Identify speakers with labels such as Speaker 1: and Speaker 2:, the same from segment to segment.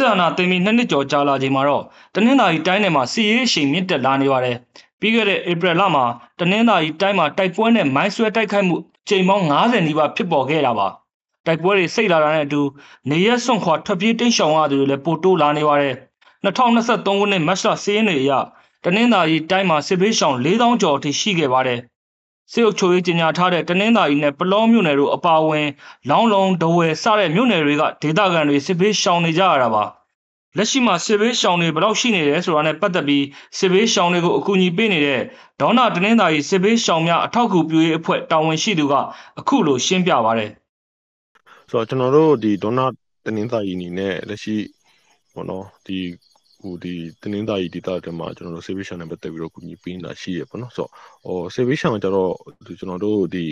Speaker 1: စစ်အာဏာသိမ်းပြီးနှစ်နှစ်ကျော်ကြာလာချိန်မှာတော့တနင်္သာရီတိုင်းနယ်မှာစီရေးအရှိန်မြင့်တက်လာနေပါတယ်။ပြီးခဲ့တဲ့ဧပြီလမှာတနင်္သာရီတိုင်းမှာတိုက်ပွဲနဲ့မိုင်းဆွဲတိုက်ခိုက်မှုချိန်ပေါင်း90နီးပါးဖြစ်ပေါ်ခဲ့တာပါ။တိုက်ပွဲတွေစိတ်လာတာနဲ့အတူနေရက်စွန့်ခွာထွက်ပြေးတိမ်းရှောင်ရသူတွေလည်းပိုတိုးလာနေပါတယ်။2023ခုနှစ်မတ်လ10ရက်နေ့အရတနင်္သာရီတိုင်းမှာစစ်ဘေးရှောင်4000ကျော်အထိရှိခဲ့ပါတယ်။စစ်အုပ်ချုပ်ရေးကြီးညာထားတဲ့တနင်္သာရီနဲ့ပလောမြို့နယ်တို့အပါအဝင် လောင်းလုံးဒဝယ်စတဲ့မြို့နယ်တွေကဒေသခံတွေစစ်ဘေးရှောင်နေကြရတာပါ လက်ရှိမှာစစ်ဘေးရှောင်တွေဘယ်လောက်ရှိနေတယ်ဆိုတာနဲ့ပတ်သက်ပြီးစစ်ဘေးရှောင်တွေကိုအကူအညီပေးနေတဲ့ဒေါနာတနင်္သာရီစစ်ဘေးရှောင်များအထောက်အကူပြုရေးအဖွဲ့တာဝန်ရှိသူကအခုလိုရှင်းပြပါဗျ။
Speaker 2: ဆိုတော့ကျွန်တော်တို့ဒီဒေါနာတနင်္သာရီအနေနဲ့လက်ရှိဘောနော်ဒီဟိုဒီတနင်္သာရီဒေသတွေမှာကျွန်တော်တို့ service နဲ့ပတ်သက်ပြီးတော့ကူညီပေးနေတာရှိရပေါ့နော်ဆိုတော့ဟို service ကကျတော့ကျွန်တော်တို့ဒီ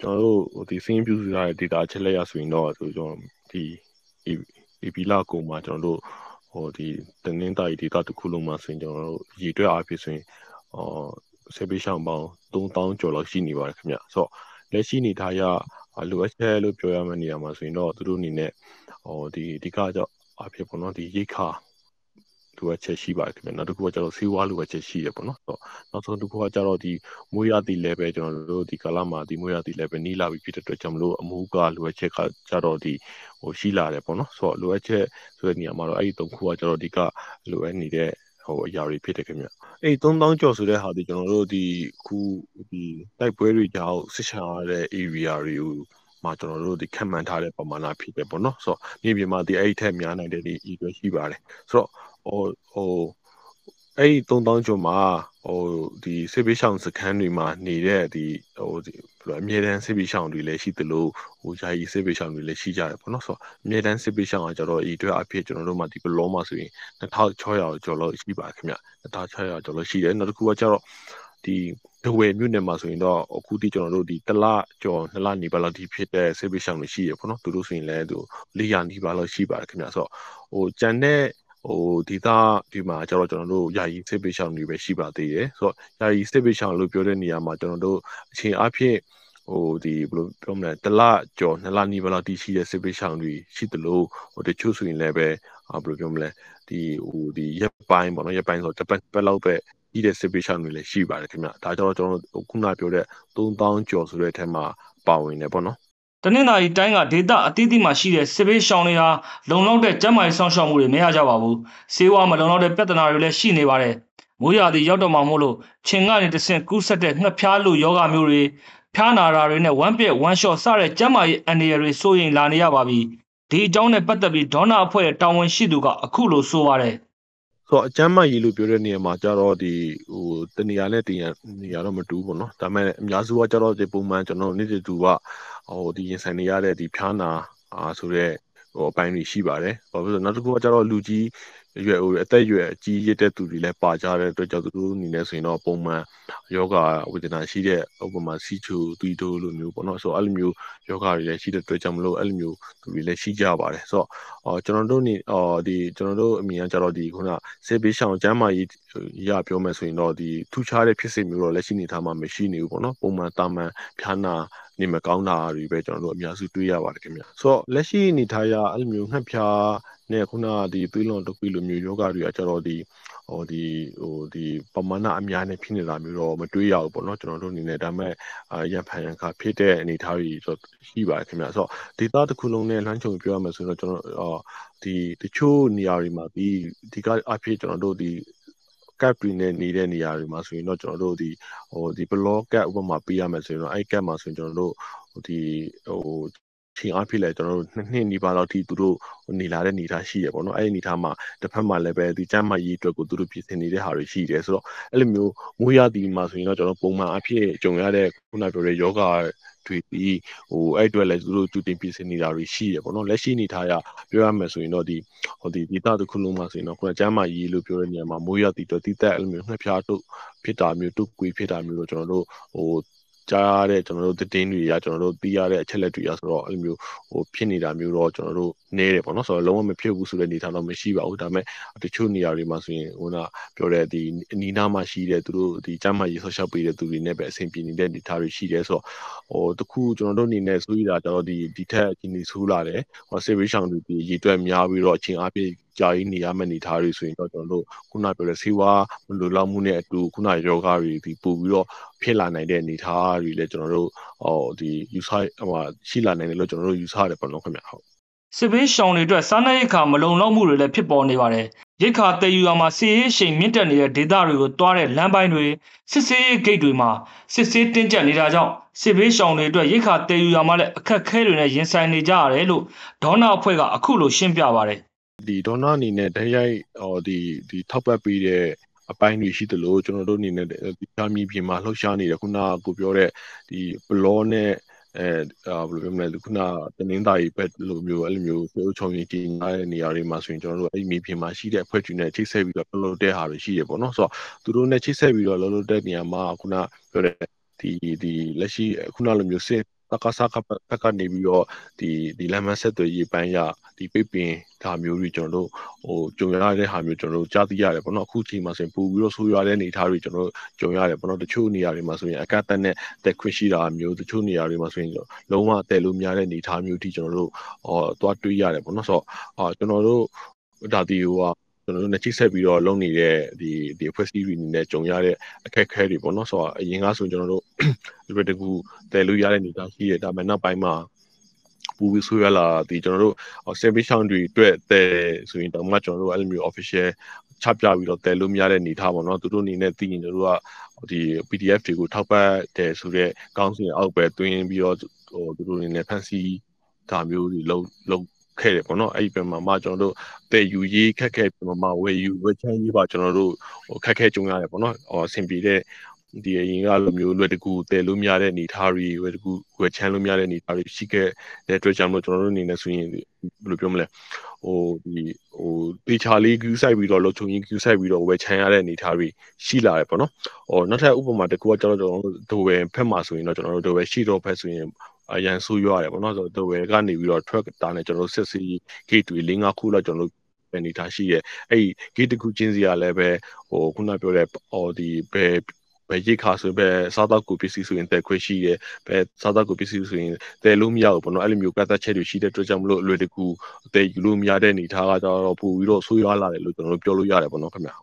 Speaker 2: ကျွန်တော်တို့ဒီစင်းပြုစုရတဲ့ data ချက်လက်ရဆိုရင်တော့ဆိုကျွန်တော်ဒီဒီဘီလာကုံမှာကျွန်တော်တို့ ဟိုဒီတနင်္သာရီဒေသတစ်ခုလုံးမှာဆိုရင်ကျွန်တော်တို့ရေတွက်အားဖြင့်ဆိုရင်အော်ဆေးပေးရှောင်းပေါင်း3000ကျော်လောက်ရှိနေပါတယ်ခင်ဗျဆိုတော့လက်ရှိနေထားရလိုအပ်ချက်လို့ပြောရမယ့်နေရာမှာဆိုရင်တော့သူတို့အနေနဲ့ဟိုဒီအဓိကကြောင့်အဖြစ်ပေါ့နော်ဒီရိတ်ခါ လိုအပ်ချက်ရှိပါတယ်ခင်ဗျနောက်တစ်ခုကကျတော့ဆေးဝါးလိုအပ်ချက်ရှိရပေါ့နော်ဆိုတော့နောက်ဆုံးတစ်ခုကကျတော့ဒီမွေးရသည့် level ကျွန်တော်တို့ဒီကာလမှာဒီမွေးရသည့် level နီးလာပြီဖြစ်တဲ့အတွက်ကြောင့်မလို့အမှုကလိုအပ်ချက်ကကျတော့ဒီဟိုရှိလာတယ်ပေါ့နော်ဆိုတော့လိုအပ်ချက်ဆိုတဲ့နေရာမှာတော့အဲ့ဒီသုံးခုကကျတော့ဒီကလိုအပ်နေတဲ့ဟိုအရာတွေဖြစ်တယ်ခင်ဗျအဲ့3000ကျော်ဆိုတဲ့ဟာဒီကျွန်တော်တို့ဒီခုဒီတိုက်ပွဲတွေကြောင့်ဆစ်ချာတဲ့ area တွေကိုမှာကျွန်တော်တို့ဒီခံမှန်းထားတဲ့ပမာဏဖြစ်တယ်ပေါ့နော်ဆိုတော့မြေပြင်မှာဒီအဲ့ဒီထက်များနိုင်တဲ့ဒီဤတွေရှိပါတယ်ဆိုတော့ ဟိုဟိုအဲ့ဒီ3000ကျော်မှာဟိုဒီဆေးပေးရှောင်းစခန်းတွေမှာနေတဲ့ဒီဟိုဒီဘယ်လိုအမြဲတမ်းဆေးပေးရှောင်းတွေလည်းရှိသလိုဟိုယာယီဆေးပေးရှောင်းတွေလည်းရှိကြတယ်ပေါ့နော်ဆိုတော့အမြဲတမ်းဆေးပေးရှောင်းကကျတော့ဤအတွက်အဖြစ်ကျွန်တော်တို့မှာဒီဘလောမှာဆိုရင်2600ကျော်လောက်ရှိပါခင်ဗျ2600ကျော်လောက်ရှိတယ်နောက်တစ်ခုကကျတော့ဒီဒဝယ်မြို့နယ်မှာဆိုရင်တော့အခုတိကျွန်တော်တို့ဒီတလကျော်နှစ်လနေပါလောက်ဒီဖြစ်တဲ့ဆေးပေးရှောင်းတွေရှိရပေါ့နော်သူတို့ဆိုရင်လည်းသူ400နီးပါလောက်ရှိပါတယ်ခင်ဗျဆိုတော့ဟိုကြံတဲ့ ဟိုဒီသားဒီမှာကျတော့ကျွန်တော်တို့ယာယီစစ်ပေးရှောင်းတွေပဲရှိပါသေးတယ်ဆိုတော့ယာယီစစ်ပေးရှောင်းလို့ပြောတဲ့နေရာမှာကျွန်တော်တို့အချိန်အဖြစ်ဟိုဒီဘယ်လိုပြောမလဲတလကျော်နှစ်လနီးပါးလောက်တည်ရှိတဲ့စစ်ပေးရှောင်းတွေရှိသလိုဟိုတချို့ဆိုရင်လည်းပဲဘယ်လိုပြောမလဲဒီဟိုဒီရက်ပိုင်းပေါ့နော်ရက်ပိုင်းဆိုတော့တစ်ပတ်ပတ်လောက်ပဲကြီးတဲ့စစ်ပေးရှောင်းတွေလည်းရှိပါတယ်ခင်ဗျဒါကြောင့်ကျွန်တော်တို့ခုနပြောတဲ့3000ကျော်ဆိုတဲ့အထက်မှာပါဝင်တယ်ပေါ့နော်
Speaker 1: တနင်္သာရီတိုင်းကဒေသအသီးသီးမှာရှိတဲ့စစ်ဘေးရှောင်တွေဟာလုံလောက်တဲ့ကျန်းမာရေးစောင့်ရှောက်မှုတွေမရကြပါဘူး။ဆေးဝါးမလုံလောက်တဲ့ပြဿနာတွေလည်းရှိနေပါတယ်။မိုးရာသီရောက်တော့မှမို့လို့ခြင်ကနေတဆင့်ကူးဆက်တဲ့ငှက်ဖျားလိုယောဂမျိုးတွေဖျားနာတာတွေနဲ့ဝမ်းပြက်ဝမ်းလျှော့စတဲ့ကျန်းမာရေးအန္တရာယ်တွေစိုးရိမ်လာနေရပါပြီ။ဒီအကြောင်းနဲ့ပတ်သက်ပြီးဒေါနာအဖွဲ့ရဲ့တာဝန်ရှိသူကအခုလိုဆိုပါတယ်။
Speaker 2: ဆိုတော့အကျမ်းမကြီးလို့ပြောတဲ့နေရာမှာကျတော့ဒီဟိုတနေရာနဲ့တနေရာတော့မတူဘူးပေါ့နော်ဒါပေမဲ့အများစုကကျတော့ဒီပုံမှန်ကျွန်တော်နေ့တူကဟိုဒီရင်ဆိုင်နေရတဲ့ဒီဖျားနာအာဆိုတဲ့ဟိုအပိုင်းတွေရှိပါတယ်။ဘာဖြစ်လို့နောက်တစ်ခုကကျတော့လူကြီး ရွယ်ဟိုအသက်ရွယ်အကြီးရတဲ့သူတွေလည်းပါကြတဲ့အတွက်ကြောင့်သူတို့အနေနဲ့ဆိုရင်တော့ပုံမှန်ယောဂဝေဒနာရှိတဲ့ဥပမာစီချူသွီတိုလိုမျိုးပေါ့နော်ဆိုတော့အဲ့လိုမျိုးယောဂတွေလည်းရှိတဲ့အတွက်ကြောင့်မလို့အဲ့လိုမျိုးသူတွေလည်းရှိကြပါတယ်ဆိုတော့အော်ကျွန်တော်တို့နေအော်ဒီကျွန်တော်တို့အမြင်ကကြတော့ဒီခုနဆေးပေးရှောင်ကျမ်းမာရေးရပြောမယ်ဆိုရင်တော့ဒီထူးခြားတဲ့ဖြစ်စဉ်မျိုးတော့လက်ရှိနေထားမှမရှိနေဘူးပေါ့နော်ပုံမှန်တာမန်ဖြာနာ နေမကောင်းတာတွေပဲကျွန်တော်တို့အများစုတွေ့ရပါတယ်ခင်ဗျဆိုတော့လက်ရှိအနေထားရအဲ့လိုမျိုးငှက်ဖြာနဲ့ခုနကဒီသွေးလွန်တုပ်ပြီးလိုမျိုးယောဂတွေကကျတော့ဒီဟိုဒီဟိုဒီပမာဏအများနဲ့ဖြစ်နေတာမျိုးတော့မတွေ့ရဘူးပေါ့နော်ကျွန်တော်တို့အနေနဲ့ဒါပေမဲ့ရန်ဖန်ရန်ခါဖြစ်တဲ့အနေအထားတွေဆိုရှိပါတယ်ခင်ဗျဆိုတော့ဒေတာတစ်ခုလုံးနဲ့လှမ်းချုံပြောရမယ်ဆိုတော့ကျွန်တော်ဒီတချို့နေရာတွေမှာဒီဒီကအဖြစ်ကျွန်တော်တို့ဒီ ကပ်တွေနဲ့နေတဲ့နေရာတွေမှာဆိုရင်တော့ကျွန်တော်တို့ဒီဟိုဒီ block ကပ်ဥပမာပေးရမယ်ဆိုရင်တော့အဲ့ cap မှာဆိုရင်ကျွန်တော်တို့ဟိုဒီဟိုချိန်အားဖြင့်လည်းကျွန်တော်တို့နှစ်နှစ်နီးပါးလောက်ထိသူတို့နေလာတဲ့နေသားရှိရပေါ့နော်အဲ့ဒီနေသားမှာတစ်ဖက်မှာလည်းပဲဒီကျမ်းမာရေးအတွက်ကိုသူတို့ပြင်ဆင်နေတဲ့ဟာတွေရှိတယ်ဆိုတော့အဲ့လိုမျိုးမိုးရသည်မှာဆိုရင်တော့ကျွန်တော်ပုံမှန်အဖြစ်ကြုံရတဲ့ခုနပြောတဲ့ယောဂ တွေပြီးဟိုအဲ့အတွက်လည်းသူတို့ကြိုတင်ပြင်ဆင်နေတာတွေရှိရပေါ့နော်လက်ရှိအနေထားရပြောရမယ်ဆိုရင်တော့ဒီဟိုဒီဒေတာတစ်ခုလုံးမှာဆိုရင်တော့ခုနကျမ်းမာရေးလို့ပြောတဲ့နေရာမှာမိုးရသည်တော့တိတက်အဲ့လိုမျိုးနှစ်ဖြားတို့ဖြစ်တာမျိုးတုတ်ကွေဖြစ်တာမျိုးတော့ကျွန်တော်တို့ဟို ကြားရတဲ့ကျွန်တော်တို့သတင်းတွေရကျွန်တော်တို့သိရတဲ့အချက်လက်တွေရဆိုတော့အဲ့လိုမျိုးဟိုဖြစ်နေတာမျိုးတော့ကျွန်တော်တို့နေတယ်ပေါ့နော်ဆိုတော့လုံးဝမဖြစ်ဘူးဆိုတဲ့အနေထားတော့မရှိပါဘူးဒါပေမဲ့တချို့နေရာတွေမှာဆိုရင်ဟိုကပြောတဲ့ဒီအနီးနားမှာရှိတဲ့သူတို့ဒီကျမ်းမာရေးဆော့ရှောက်ပေးတဲ့သူတွေနဲ့ပဲအဆင်ပြေနေတဲ့အနေထားတွေရှိတယ်ဆိုတော့ဟိုတခုကျွန်တော်တို့အနေနဲ့ဆိုရတာတော့ဒီဒီထက်အချင်းကြီးဆိုးလာတယ်ဟိုဆေးဘေးရှောင်းတွေဒီရေတွက်များပြီးတော့အချင်းအပြည့် ကြာကြီးနေရမယ့်အနေထားတွေဆိုရင်တော့ကျွန်တော်တို့ခုနပြောတဲ့ဆေးဝါးမလိုလောက်မှုနဲ့အတူခုနယောဂတွေဒီပို့ပြီးတော့ဖြစ်လာနိုင်တဲ့အနေထားတွေလည်းကျွန်တော်တို့ဟောဒီယူဆဟိုရှိလာနိုင်တယ်လို့ကျွန်တော်တို့ယူဆရတယ်ပေါ့နော်ခင်ဗျဟုတ်
Speaker 1: စစ်ဘေးရှောင်တွေအတွက်စားနပ်ရိက္ခာမလုံလောက်မှုတွေလည်းဖြစ်ပေါ်နေပါတယ်။ရိက္ခာတည်ယူရမှာစီရေးရှိန်မြင့်တက်နေတဲ့ဒေသတွေကိုတွားတဲ့လမ်းပိုင်းတွေစစ်ဆေးရေးဂိတ်တွေမှာစစ်ဆေးတင်းကျပ်နေတာကြောင့်စစ်ဘေးရှောင်တွေအတွက်ရိက္ခာတည်ယူရမှာလည်းအခက်အခဲတွေနဲ့ရင်ဆိုင်နေကြရတယ်လို့ဒေါနာအဖွဲ့ကအခုလိုရှင်းပြပါတယ်။
Speaker 2: ဒီဒေါနာအနေနဲ့တရိုက်ဟောဒီဒီထောက်ပတ်ပေးတဲ့အပိုင်းတွေရှိသလိုကျွန်တော်တို့အနေနဲ့ဒီချာမီပြင်မှာလှုပ်ရှားနေတဲ့ခုနကကိုပြောတဲ့ဒီဘလောနဲ့အဲဘယ်လိုပြောမလဲခုနတနင်္သာရီဘက်လိုမျိုးအဲ့လိုမျိုးပြောချုံရင်ကြီးနားတဲ့နေရာတွေမှာဆိုရင်ကျွန်တော်တို့အဲ့မြေပြင်မှာရှိတဲ့အဖွဲ့တွေနဲ့ချိတ်ဆက်ပြီးတော့လှုပ်တဲ့ဟာတွေရှိရပေါ့နော်ဆိုတော့သူတို့နဲ့ချိတ်ဆက်ပြီးတော့လှုပ်တဲ့နေရာမှာခုနပြောတဲ့ဒီဒီလက်ရှိခုနလိုမျိုးစစ် တက္ကသကဘက်ကနေပြီးတော့ဒီဒီလမ်းမဆက်သွယ်ရေးပိုင်းရဒီပိတ်ပင်ဒါမျိုးတွေကျွန်တော်တို့ဟိုကြုံရတဲ့ဟာမျိုးကျွန်တော်တို့ကြားသိရတယ်ပေါ့နော်အခုချိန်မှာဆိုရင်ပို့ပြီးတော့ဆိုးရွားတဲ့အနေအထားတွေကျွန်တော်တို့ကြုံရတယ်ပေါ့နော်တချို့နေရာတွေမှာဆိုရင်အကန့်အသတ်နဲ့တက်ခွင့်ရှိတာမျိုးတချို့နေရာတွေမှာဆိုရင်လုံးဝတက်လို့များတဲ့အနေအထားမျိုးထိကျွန်တော်တို့ဟောသွားတွေးရတယ်ပေါ့နော်ဆိုတော့အာကျွန်တော်တို့ဒါဒီဟိုက ကျွန်တော်တို့နဲ့ချိတ်ဆက်ပြီးတော့လုပ်နေတဲ့ဒီဒီအဖွဲ့အစည်းတွေအနေနဲ့ကြုံရတဲ့အခက်အခဲတွေပေါ့နော်ဆိုတော့အရင်ကဆိုကျွန်တော်တို့ဒီတကူတည်လို့ရတဲ့နေသားရှိရဒါပေမဲ့နောက်ပိုင်းမှာပူပြီးဆိုရလာဒီကျွန်တော်တို့ service sound တွေအတွက်တည်ဆိုရင်တော့မှကျွန်တော်တို့အဲ့လိုမျိုး official ချပြပြီးတော့တည်လို့မရတဲ့နေသားပေါ့နော်သူတို့အနေနဲ့သိရင်တို့ကဒီ PDF တွေကိုထောက်ပတ်တယ်ဆိုတော့ကောင်းစဉ်အောက်ပဲတွင်းပြီးတော့ဟိုသူတို့အနေနဲ့ဖန်စီဒါမျိုးတွေလုံးလုံး ခဲ့တယ်ပေါ့နော်အဲ့ဒီဘက်မှာမှကျွန်တော်တို့တဲ့ယူရေးခက်ခဲပြမှာဝယ်ယူဝယ်ချမ်းရေးပါကျွန်တော်တို့ဟိုခက်ခဲကြုံရတယ်ပေါ့နော်ဟောအဆင်ပြေတဲ့ဒီအရင်ကလိုမျိုးလွယ်တကူတည်လို့မရတဲ့အနေထားတွေလွယ်တကူဝယ်ချမ်းလို့မရတဲ့အနေထားတွေရှိခဲ့တဲ့အတွက်ကြောင့်မို့ကျွန်တော်တို့အနေနဲ့ဆိုရင်ဘယ်လိုပြောမလဲဟိုဒီဟိုတေချာလေး queue ဆိုင်ပြီးတော့လုံချုံကြီး queue ဆိုင်ပြီးတော့ဝယ်ချမ်းရတဲ့အနေထားတွေရှိလာတယ်ပေါ့နော်ဟိုနောက်ထပ်ဥပမာတစ်ခုကကျွန်တော်တို့ဒိုဝယ်ဖက်မှာဆိုရင်တော့ကျွန်တော်တို့ဒိုဝယ်ရှိတော့ဖက်ဆိုရင် အရန်ဆိုးရွားတယ်ပေါ့နော်ဆိုတော့ဒိုဝယ်ကနေပြီးတော့ truck တာနဲ့ကျွန်တော်တို့စစ်စီ gate တွေ၄၅ခုလောက်ကျွန်တော်တို့ပဲနေထားရှိရဲ့အဲ့ဒီ gate တစ်ခုချင်းစီကလည်းပဲဟိုခုနပြောတဲ့ဟိုဒီဘယ်ဘယ်ရိတ်ခါဆိုပဲစားတော့ကိုပစ္စည်းဆိုရင်တဲခွင့်ရှိရဲ့ပဲစားတော့ကိုပစ္စည်းဆိုရင်တဲလို့မရဘူးပေါ့နော်အဲ့လိုမျိုးကတ်သက်ချက်တွေရှိတဲ့အတွက်ကြောင့်မလို့အလွယ်တကူတဲယူလို့မရတဲ့အနေထားကတော့ပို့ပြီးတော့ဆိုးရွားလာတယ်လို့ကျွန်တော်တို့ပြောလို့ရတယ်ပေါ့နော်ခင်ဗျာ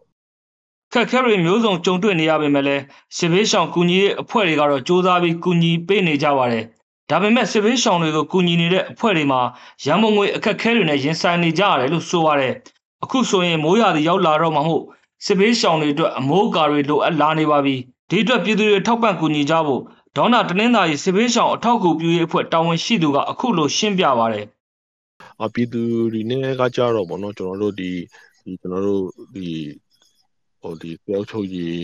Speaker 1: ခက်ခဲတွေမျိုးစုံကြုံတွေ့နေရပေမဲ့လည်းစစ်ဘေးရှောင်ကူညီရေးအဖွဲ့တွေကတော့စ조사ပြီးကူညီပေးနေကြပါတယ် ဒါပေမဲ့စစ်ဘေးရှောင်တွေကိုကူညီနေတဲ့အဖွဲ့တွေမှာရန်ပုံငွေအခက်အခဲတွေနဲ့ရင်ဆိုင်နေကြရတယ်လို့ဆိုပါတယ်အခုဆိုရင်မိုးရာသီရောက်လာတော့မှဟုတ်စစ်ဘေးရှောင်တွေအတွက်အမိုးအကာတွေလိုအပ်လာနေပါပြီဒီအတွက်ပြည်သူတွေထောက်ပံ့ကူညီကြဖို့ဒေါနာတနင်္သာရီစစ်ဘေးရှောင်အထောက်အကူပြုရေးအဖွဲ့တာဝန်ရှိသူကအခုလိုရှင်းပြပါတယ်
Speaker 2: အပြည်သူတွေနဲ့ကကြတော့ဗောနော်ကျွန်တော်တို့ဒီဒီကျွန်တော်တို့ဒီဟိုဒီပြောချုပ်ကြီး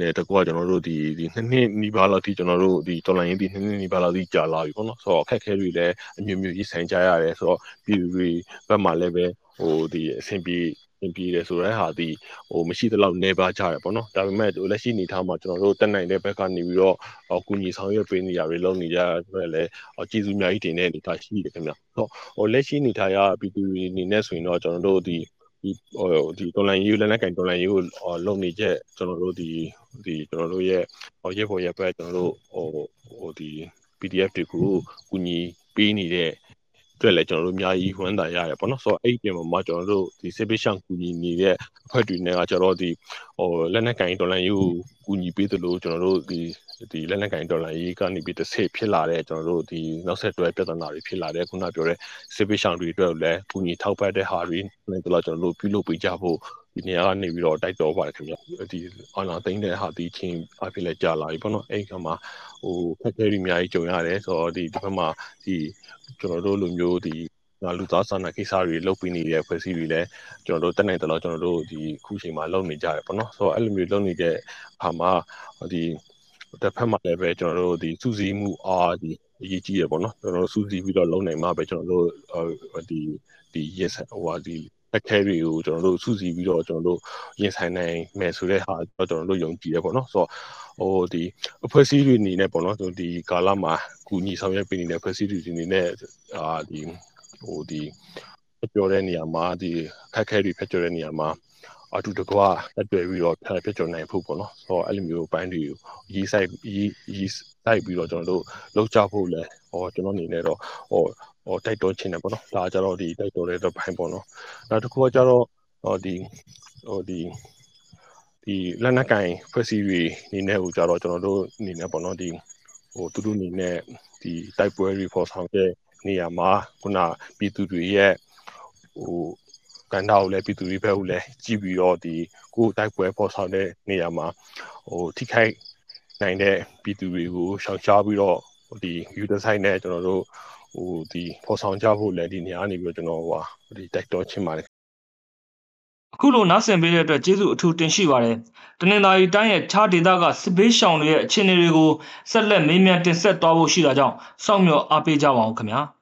Speaker 2: နဲ့တကွာကျွန်တော်တို့ဒီဒီနှစ်နှစ်နီးပါးလောက်ထိကျွန်တော်တို့ဒီတော်လိုင်းရင်ဒီနှစ်နှစ်နီးပါးလောက်ထိကြာလာပြီပေါ့နော်ဆိုတော့အခက်အခဲတွေလည်းအမျိုးမျိုးကြီးဆိုင်ကြရတယ်ဆိုတော့ပြည်သူတွေဘက်မှာလည်းပဲဟိုဒီအဆင်ပြေင်ပြေတယ်ဆိုတဲ့ဟာဒီဟိုမရှိသလောက်နေပါကြရပေါ့နော်ဒါပေမဲ့လက်ရှိအနေထားမှာကျွန်တော်တို့တက်နိုင်တဲ့ဘက်ကနေပြီးတော့ကူညီဆောင်ရွက်ပေးနေရတွေလုပ်နေကြတယ်လည်းကျေးဇူးအများကြီးတင်တဲ့အနေအထားရှိတယ်ခင်ဗျဟိုဟိုလက်ရှိအနေထားရပြည်သူတွေအနေနဲ့ဆိုရင်တော့ကျွန်တော်တို့ဒီ ဒီဟိုဒီတော်လိုင်းယူလည်းနဲ့ကင်တော်လိုင်းယူကိုလုံနေချက်ကျွန်တော်တို့ဒီဒီကျွန်တော်တို့ရဲ့ဟိုရက်ပေါ်ရက်ပဲကျွန်တော်တို့ဟိုဟိုဒီ PDF တွေကိုကူညီပေးနေတဲ့အတွက်လည်းကျွန်တော်တို့အများကြီးဝမ်းသာရတယ်ပေါ့နော်ဆိုတော့အဲ့ဒီပြင်မှာကျွန်တော်တို့ဒီဆေးပေးရှောင်ကူညီနေတဲ့အဖွဲ့တွေနဲ့ကကျွန်တော်တို့ဒီဟိုလက်နက်ကင်ဒေါ်လာယူကူညီပေးသလိုကျွန်တော်တို့ဒီ ဒီလက်နက်ကင်ဒေါ်လာရေးကနေပြီးတစ်ဆက်ဖြစ်လာတဲ့ကျွန်တော်တို့ဒီနောက်ဆက်တွဲပြဿနာတွေဖြစ်လာတဲ့ခုနပြောတဲ့ဆေးပေးရှောင်တွေအတွက်လည်းကူညီထောက်ပံ့တဲ့ဟာတွေလည်းတော့ကျွန်တော်တို့ပြုလုပ်ပေးကြဖို့ဒီနေရာကနေပြီးတော့တိုက်တော်ပါတယ်ခင်ဗျဒီအနာသိမ့်တဲ့ဟာဒီချင်းအဖြစ်လဲကြာလာပြီပေါ့နော်အဲ့ဒီကမှာဟိုခက်ခဲတွေအများကြီးကြုံရတယ်ဆိုတော့ဒီဒီဘက်မှာဒီကျွန်တော်တို့လိုမျိုးဒီလူသားစာနာကိစ္စတွေလုပ်ပြီးနေတဲ့ဖွဲ့စည်းတွေလည်းကျွန်တော်တို့တက်နိုင်တယ်လို့ကျွန်တော်တို့ဒီခုချိန်မှာလုပ်နေကြတယ်ပေါ့နော်ဆိုတော့အဲ့လိုမျိုးလုပ်နေတဲ့အခါမှာဒီ တစ်ဖက်မှာလည်းပဲကျွန်တော်တို့ဒီစူးစီးမှုအားဒီအရေးကြီးရပေါ့နော်ကျွန်တော်တို့စူးစီးပြီးတော့လုပ်နိုင်မှာပဲကျွန်တော်တို့ဒီဒီ yes ဟိုဟာဒီအခက်တွေကိုကျွန်တော်တို့စူးစီးပြီးတော့ကျွန်တော်တို့ရင်ဆိုင်နိုင်မယ်ဆိုတဲ့ဟာကျွန်တော်တို့ယုံကြည်ရပေါ့နော်ဆိုတော့ဟိုဒီအဖွဲ့အစည်းတွေအနေနဲ့ပေါ့နော်ဒီကာလမှာကူညီဆောင်ရွက်ပေးနေတဲ့အဖွဲ့အစည်းတွေအနေနဲ့အာဒီဟိုဒီပြောတဲ့နေရာမှာဒီခက်ခဲတွေဖျက်ကျော်တဲ့နေရာမှာ အတူတကွာတက်တွေ့ပြီးတော့ဖျက်ကျော်နိုင်ဖို့ပေါ့နော်ဆိုတော့အဲ့လိုမျိုးပိုင်းတွေကိုရေးဆိုင်ရေးရေးဆိုင်ပြီးတော့ကျွန်တော်တို့လောက်ကြဖို့လဲဟောကျွန်တော်အနေနဲ့တော့ဟောဟောတိုက်တွန်းခြင်းတယ်ပေါ့နော်ဒါကြတော့ဒီတိုက်တွန်းတဲ့တစ်ပိုင်းပေါ့နော်နောက်တစ်ခုကကြတော့ဟောဒီဟောဒီဒီလက်နက်ကင်ဖွဲ့စည်းတွေအနေနဲ့ဟိုကြတော့ကျွန်တော်တို့အနေနဲ့ပေါ့နော်ဒီဟိုသူတို့အနေနဲ့ဒီတိုက်ပွဲတွေပေါ်ဆောင်တဲ့နေရာမှာခုနပြည်သူတွေရဲ့ဟို ကန်တာကိုလည်းပြည်သူတွေဘက်ကိုလည်းကြည့်ပြီးတော့ဒီကိုယ်တိုက်ပွဲပေါ်ဆောင်တဲ့နေရာမှာဟိုထိခိုက်နိုင်တဲ့ပြည်သူတွေကိုရှောင်ရှားပြီးတော့ဒီ user site နဲ့ကျွန်တော်တို့ဟိုဒီပေါ်ဆောင်ကြဖို့လည်းဒီနေရာနေပြီးတော့ကျွန်တော်ဟိုဒီတိုက်တော်ချင်းပါတယ်
Speaker 1: အခုလိုနားဆင်ပေးတဲ့အတွက်ကျေးဇူးအထူးတင်ရှိပါတယ်။တနင်္သာရီတိုင်းရဲ့ခြားဒေသကစစ်ဘေးရှောင်တွေရဲ့အခြေအနေတွေကိုဆက်လက်မေးမြန်းတင်ဆက်သွားဖို့ရှိတာကြောင့်စောင့်မျှော်အားပေးကြပါအောင်ခင်ဗျာ။